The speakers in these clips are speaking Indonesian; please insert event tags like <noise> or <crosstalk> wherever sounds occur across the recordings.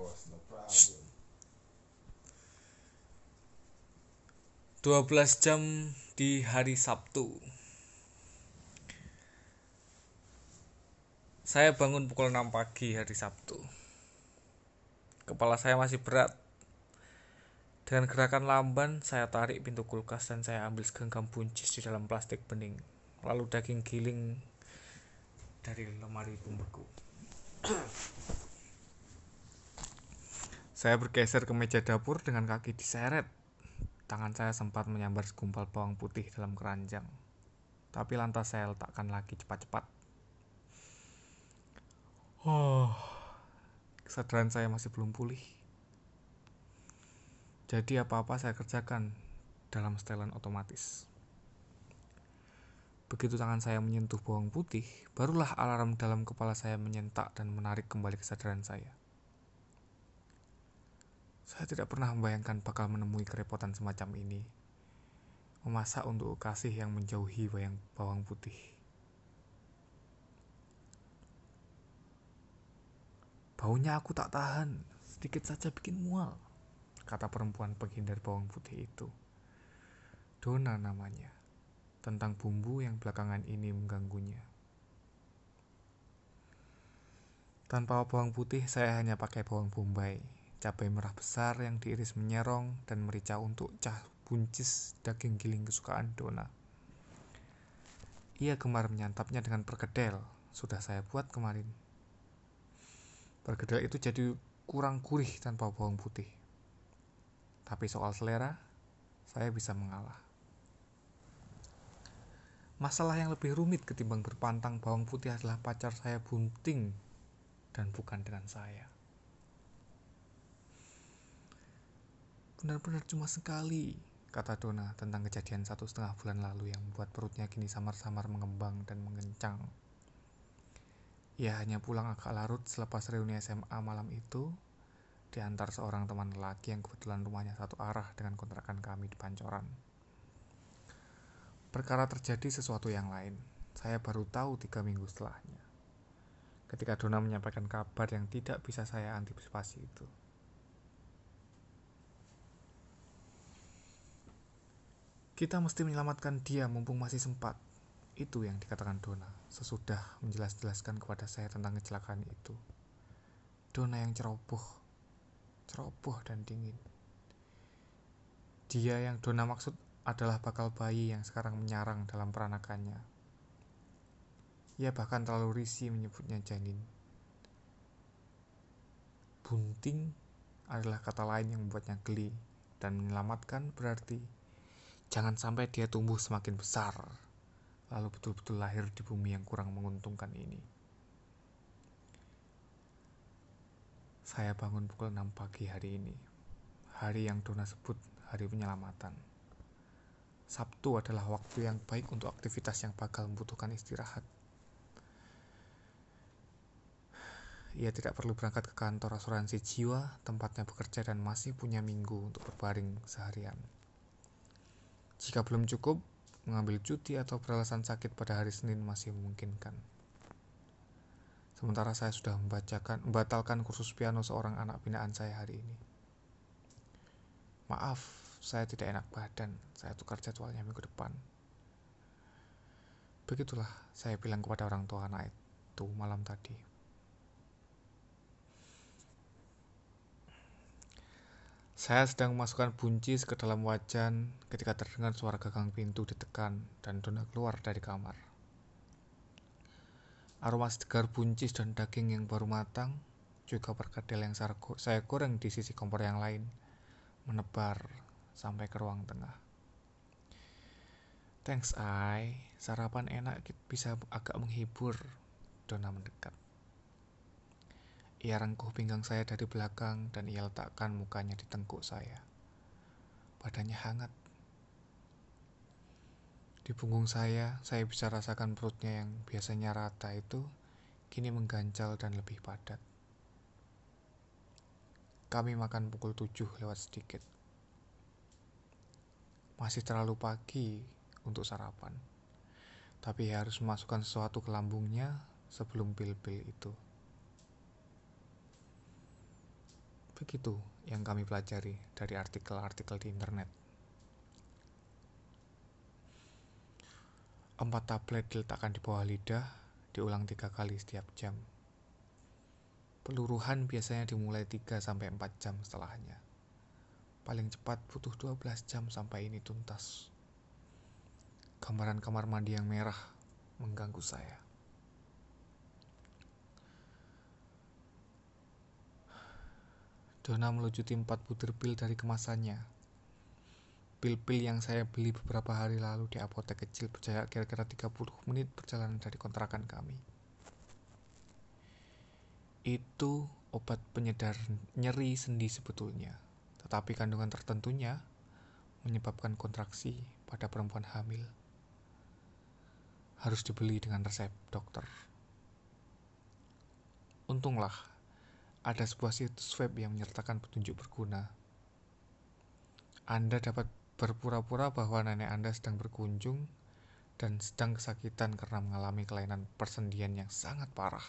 problem. 12 jam di hari Sabtu. Saya bangun pukul 6 pagi hari Sabtu. Kepala saya masih berat. Dengan gerakan lamban, saya tarik pintu kulkas dan saya ambil segenggam buncis di dalam plastik bening. Lalu daging giling dari lemari pembeku. Saya bergeser ke meja dapur dengan kaki diseret Tangan saya sempat menyambar segumpal bawang putih dalam keranjang. Tapi lantas saya letakkan lagi cepat-cepat. Oh, kesadaran saya masih belum pulih. Jadi apa-apa saya kerjakan dalam setelan otomatis. Begitu tangan saya menyentuh bawang putih, barulah alarm dalam kepala saya menyentak dan menarik kembali kesadaran saya. Saya tidak pernah membayangkan bakal menemui kerepotan semacam ini. Memasak untuk kasih yang menjauhi bayang bawang putih. Baunya aku tak tahan, sedikit saja bikin mual, kata perempuan penghindar bawang putih itu. Dona namanya, tentang bumbu yang belakangan ini mengganggunya. Tanpa bawang putih, saya hanya pakai bawang bombay cabai merah besar yang diiris menyerong, dan merica untuk cah buncis daging giling kesukaan Dona. Ia gemar menyantapnya dengan perkedel, sudah saya buat kemarin. Perkedel itu jadi kurang gurih tanpa bawang putih. Tapi soal selera, saya bisa mengalah. Masalah yang lebih rumit ketimbang berpantang bawang putih adalah pacar saya bunting dan bukan dengan saya. Benar-benar cuma sekali, kata Dona tentang kejadian satu setengah bulan lalu yang membuat perutnya kini samar-samar mengembang dan mengencang. Ia hanya pulang agak larut selepas reuni SMA malam itu diantar seorang teman lelaki yang kebetulan rumahnya satu arah dengan kontrakan kami di Pancoran. Perkara terjadi sesuatu yang lain. Saya baru tahu tiga minggu setelahnya. Ketika Dona menyampaikan kabar yang tidak bisa saya antisipasi itu. Kita mesti menyelamatkan dia mumpung masih sempat. Itu yang dikatakan Dona sesudah menjelas-jelaskan kepada saya tentang kecelakaan itu. Dona yang ceroboh, ceroboh dan dingin. Dia yang Dona maksud adalah bakal bayi yang sekarang menyarang dalam peranakannya. Ia bahkan terlalu risih menyebutnya janin. Bunting adalah kata lain yang membuatnya geli dan menyelamatkan berarti Jangan sampai dia tumbuh semakin besar, lalu betul-betul lahir di bumi yang kurang menguntungkan ini. Saya bangun pukul 6 pagi hari ini, hari yang Dona sebut hari penyelamatan. Sabtu adalah waktu yang baik untuk aktivitas yang bakal membutuhkan istirahat. Ia tidak perlu berangkat ke kantor asuransi jiwa, tempatnya bekerja dan masih punya minggu untuk berbaring seharian. Jika belum cukup, mengambil cuti atau beralasan sakit pada hari Senin masih memungkinkan. Sementara saya sudah membacakan, membatalkan kursus piano seorang anak binaan saya hari ini. Maaf, saya tidak enak badan. Saya tukar jadwalnya minggu depan. Begitulah saya bilang kepada orang tua anak itu malam tadi. Saya sedang memasukkan buncis ke dalam wajan ketika terdengar suara gagang pintu ditekan dan Dona keluar dari kamar. Aroma segar buncis dan daging yang baru matang, juga perkedel yang saya goreng di sisi kompor yang lain, menebar sampai ke ruang tengah. Thanks, Ai. Sarapan enak bisa agak menghibur. Dona mendekat. Ia rengkuh pinggang saya dari belakang dan ia letakkan mukanya di tengkuk saya. Badannya hangat. Di punggung saya, saya bisa rasakan perutnya yang biasanya rata itu kini mengganjal dan lebih padat. Kami makan pukul 7 lewat sedikit. Masih terlalu pagi untuk sarapan. Tapi harus memasukkan sesuatu ke lambungnya sebelum pil-pil itu. Begitu yang kami pelajari dari artikel-artikel di internet. Empat tablet diletakkan di bawah lidah, diulang tiga kali setiap jam. Peluruhan biasanya dimulai 3 sampai 4 jam setelahnya. Paling cepat butuh 12 jam sampai ini tuntas. Gambaran kamar mandi yang merah mengganggu saya. Dona melucuti empat butir pil dari kemasannya Pil-pil yang saya beli beberapa hari lalu di apotek kecil berjarak kira-kira 30 menit perjalanan dari kontrakan kami. Itu obat penyedar nyeri sendi sebetulnya, tetapi kandungan tertentunya menyebabkan kontraksi pada perempuan hamil. Harus dibeli dengan resep dokter. Untunglah, ada sebuah situs web yang menyertakan petunjuk berguna. Anda dapat berpura-pura bahwa nenek Anda sedang berkunjung dan sedang kesakitan karena mengalami kelainan persendian yang sangat parah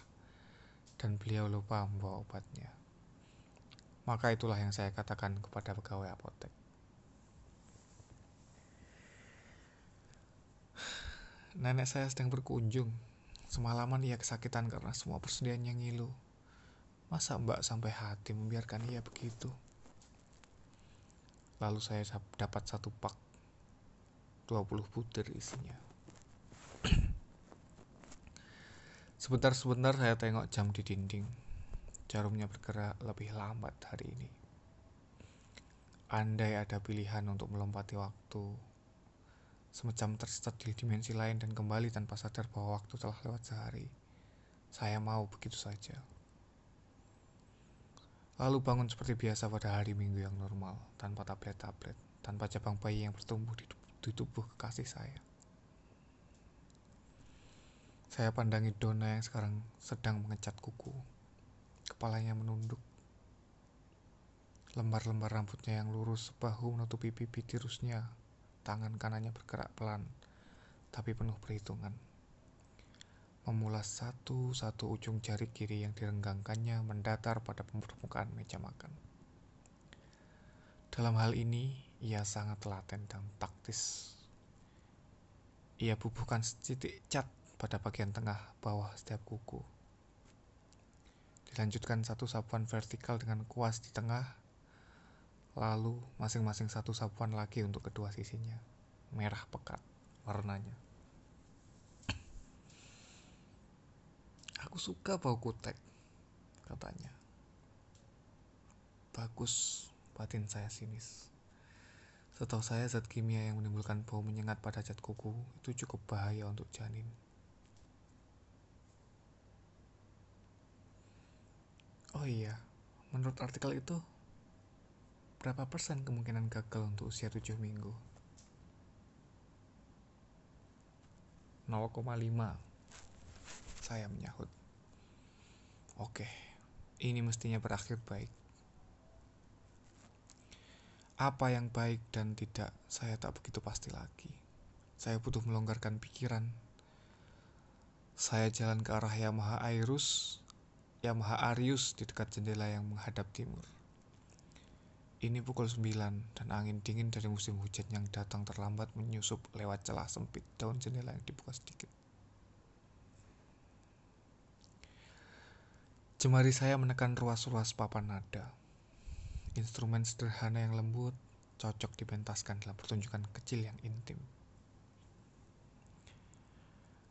dan beliau lupa membawa obatnya. Maka itulah yang saya katakan kepada pegawai apotek. Nenek saya sedang berkunjung. Semalaman ia kesakitan karena semua persendiannya ngilu. Masa mbak sampai hati membiarkan ia begitu? Lalu saya dapat satu pak 20 butir isinya. <clears throat> Sebentar-sebentar saya tengok jam di dinding. Jarumnya bergerak lebih lambat hari ini. Andai ada pilihan untuk melompati waktu, semacam tersesat di dimensi lain dan kembali tanpa sadar bahwa waktu telah lewat sehari, saya mau begitu saja lalu bangun seperti biasa pada hari minggu yang normal, tanpa tablet-tablet, tanpa cabang bayi yang bertumbuh di, di tubuh kekasih saya. Saya pandangi Dona yang sekarang sedang mengecat kuku. Kepalanya menunduk. Lembar-lembar rambutnya yang lurus sebahu menutupi pipi tirusnya. Tangan kanannya bergerak pelan, tapi penuh perhitungan memulas satu-satu ujung jari kiri yang direnggangkannya mendatar pada permukaan meja makan. Dalam hal ini, ia sangat telaten dan taktis. Ia bubuhkan setitik cat pada bagian tengah bawah setiap kuku. Dilanjutkan satu sapuan vertikal dengan kuas di tengah, lalu masing-masing satu sapuan lagi untuk kedua sisinya. Merah pekat warnanya. Aku suka bau kutek, katanya. Bagus, batin saya sinis. Setahu saya zat kimia yang menimbulkan bau menyengat pada cat kuku itu cukup bahaya untuk janin. Oh iya, menurut artikel itu, berapa persen kemungkinan gagal untuk usia 7 minggu? 0,5 saya menyahut. Oke, ini mestinya berakhir baik. Apa yang baik dan tidak, saya tak begitu pasti lagi. Saya butuh melonggarkan pikiran. Saya jalan ke arah Yamaha Airus, Yamaha Arius di dekat jendela yang menghadap timur. Ini pukul 9 dan angin dingin dari musim hujan yang datang terlambat menyusup lewat celah sempit daun jendela yang dibuka sedikit. Jemari saya menekan ruas-ruas papan nada. Instrumen sederhana yang lembut cocok dipentaskan dalam pertunjukan kecil yang intim.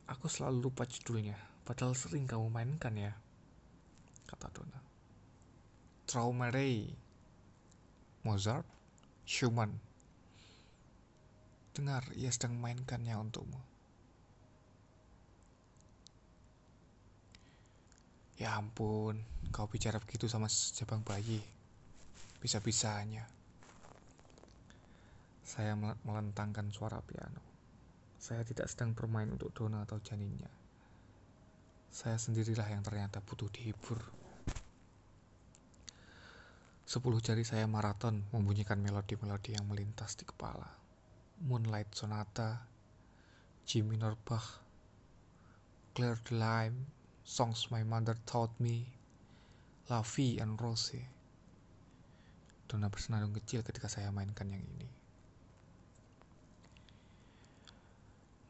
Aku selalu lupa judulnya, padahal sering kamu mainkan ya, kata Donna. Traumerei, Mozart, Schumann. Dengar, ia sedang mainkannya untukmu. Ya ampun, kau bicara begitu sama sejabang bayi. Bisa-bisanya. Saya melentangkan suara piano. Saya tidak sedang bermain untuk Dona atau janinnya. Saya sendirilah yang ternyata butuh dihibur. Sepuluh jari saya maraton membunyikan melodi-melodi yang melintas di kepala. Moonlight Sonata, G minor Bach, Claire de Lime, songs my mother taught me, La Vie en Rose. Dona bersenandung kecil ketika saya mainkan yang ini.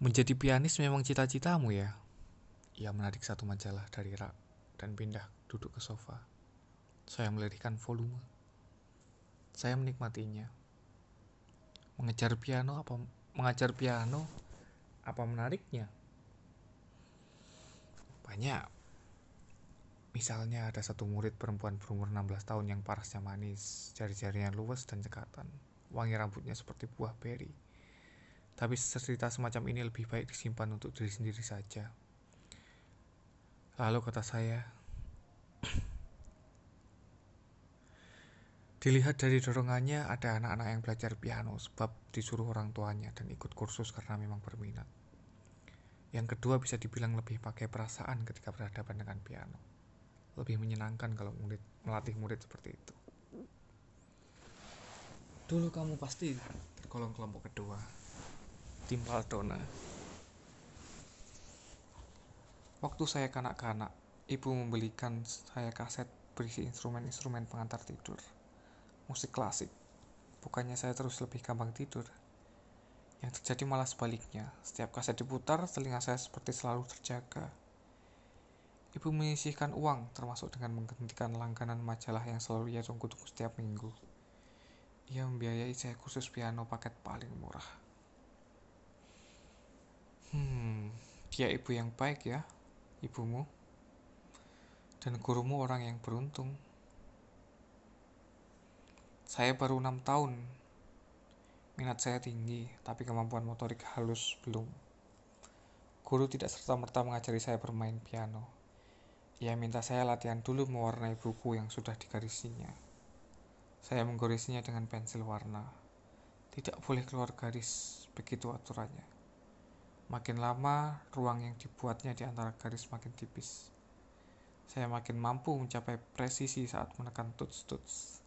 Menjadi pianis memang cita-citamu ya? Ia menarik satu majalah dari rak dan pindah duduk ke sofa. Saya melirikkan volume. Saya menikmatinya. Mengejar piano apa mengajar piano apa menariknya? Banyak. Misalnya ada satu murid perempuan berumur 16 tahun yang parasnya manis, jari-jarinya luwes dan cekatan, wangi rambutnya seperti buah beri. Tapi cerita semacam ini lebih baik disimpan untuk diri sendiri saja. Lalu kata saya, <clears throat> Dilihat dari dorongannya, ada anak-anak yang belajar piano sebab disuruh orang tuanya dan ikut kursus karena memang berminat. Yang kedua bisa dibilang lebih pakai perasaan ketika berhadapan dengan piano lebih menyenangkan kalau murid melatih murid seperti itu. Dulu kamu pasti tergolong kelompok kedua, tim Paldona. Waktu saya kanak-kanak, ibu membelikan saya kaset berisi instrumen-instrumen pengantar tidur, musik klasik. Bukannya saya terus lebih gampang tidur. Yang terjadi malah sebaliknya. Setiap kaset diputar, telinga saya seperti selalu terjaga Ibu menyisihkan uang, termasuk dengan menghentikan langganan majalah yang selalu ia tunggu-tunggu setiap minggu. Ia membiayai saya kursus piano paket paling murah. Hmm, dia ibu yang baik ya, ibumu. Dan gurumu orang yang beruntung. Saya baru enam tahun. Minat saya tinggi, tapi kemampuan motorik halus belum. Guru tidak serta-merta mengajari saya bermain piano ia minta saya latihan dulu mewarnai buku yang sudah digarisinya. Saya menggorisinya dengan pensil warna. Tidak boleh keluar garis, begitu aturannya. Makin lama, ruang yang dibuatnya di antara garis makin tipis. Saya makin mampu mencapai presisi saat menekan tuts-tuts.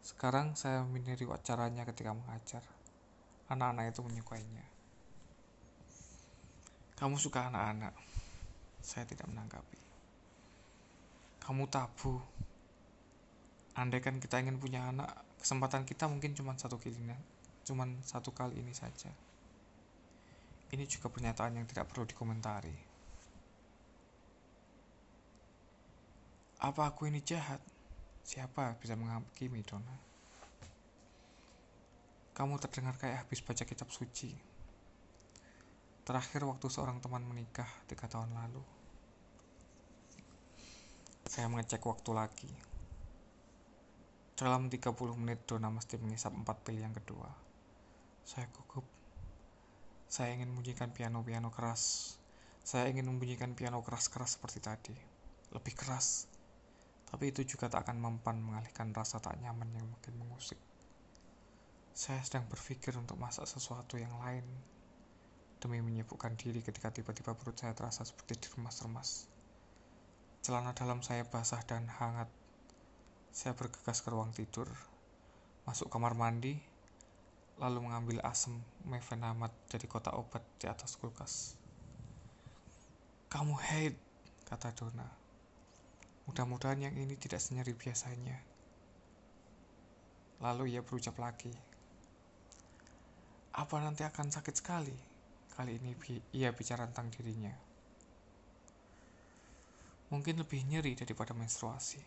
Sekarang saya meniru caranya ketika mengajar. Anak-anak itu menyukainya. Kamu suka anak-anak? Saya tidak menanggapi. Kamu tabu? Andaikan kita ingin punya anak kesempatan kita mungkin cuma satu kali cuma satu kali ini saja. Ini juga pernyataan yang tidak perlu dikomentari. Apa aku ini jahat? Siapa bisa menghakimi Dona kamu terdengar kayak habis baca kitab suci terakhir waktu seorang teman menikah tiga tahun lalu saya mengecek waktu lagi. Dalam 30 menit Dona mesti mengisap empat pil yang kedua. Saya gugup. Saya ingin membunyikan piano-piano keras. Saya ingin membunyikan piano keras-keras seperti tadi. Lebih keras. Tapi itu juga tak akan mempan mengalihkan rasa tak nyaman yang makin mengusik. Saya sedang berpikir untuk masak sesuatu yang lain demi menyibukkan diri ketika tiba-tiba perut saya terasa seperti diremas-remas. Celana dalam saya basah dan hangat. Saya bergegas ke ruang tidur, masuk kamar mandi, lalu mengambil asam mefenamat dari kotak obat di atas kulkas. Kamu haid, kata Dona. Mudah-mudahan yang ini tidak senyeri biasanya. Lalu ia berucap lagi. Apa nanti akan sakit sekali? Kali ini ia bicara tentang dirinya mungkin lebih nyeri daripada menstruasi.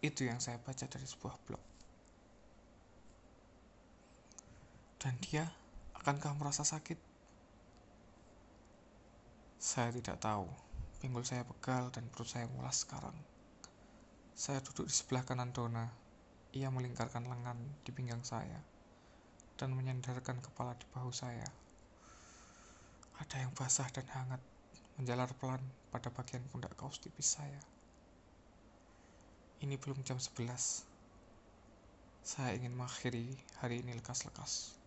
Itu yang saya baca dari sebuah blog. Dan dia, akankah merasa sakit? Saya tidak tahu. Pinggul saya pegal dan perut saya mulas sekarang. Saya duduk di sebelah kanan Dona. Ia melingkarkan lengan di pinggang saya dan menyandarkan kepala di bahu saya. Ada yang basah dan hangat menjalar pelan pada bagian pundak kaos tipis saya. Ini belum jam 11. Saya ingin mengakhiri hari ini lekas-lekas.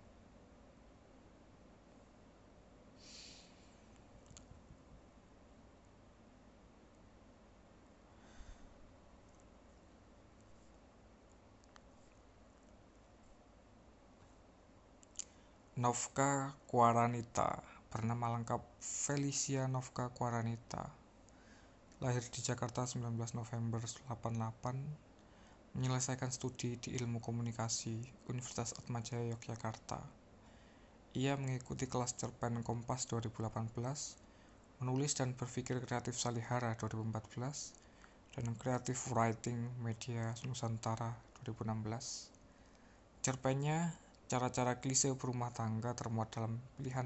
Novka Quaranita bernama lengkap Felicia Novka Quaranita. Lahir di Jakarta 19 November 88, menyelesaikan studi di Ilmu Komunikasi Universitas Atmajaya Yogyakarta. Ia mengikuti kelas cerpen Kompas 2018, menulis dan berpikir kreatif Salihara 2014, dan Creative Writing Media Nusantara 2016. Cerpennya, cara-cara klise berumah tangga termuat dalam pilihan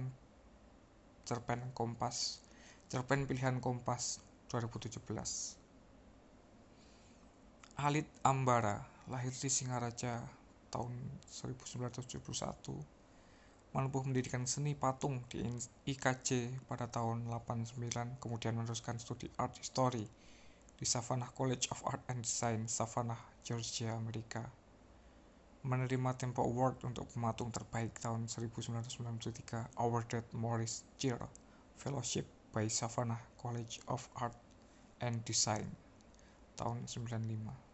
cerpen Kompas, cerpen pilihan Kompas 2017. Alit Ambara lahir di Singaraja tahun 1971 menempuh pendidikan seni patung di IKJ pada tahun 89 kemudian meneruskan studi art history di Savannah College of Art and Design, Savannah, Georgia, Amerika. Menerima Tempo Award untuk pematung terbaik tahun 1993, awarded Morris Gill Fellowship by Savannah College of Art and Design tahun 95.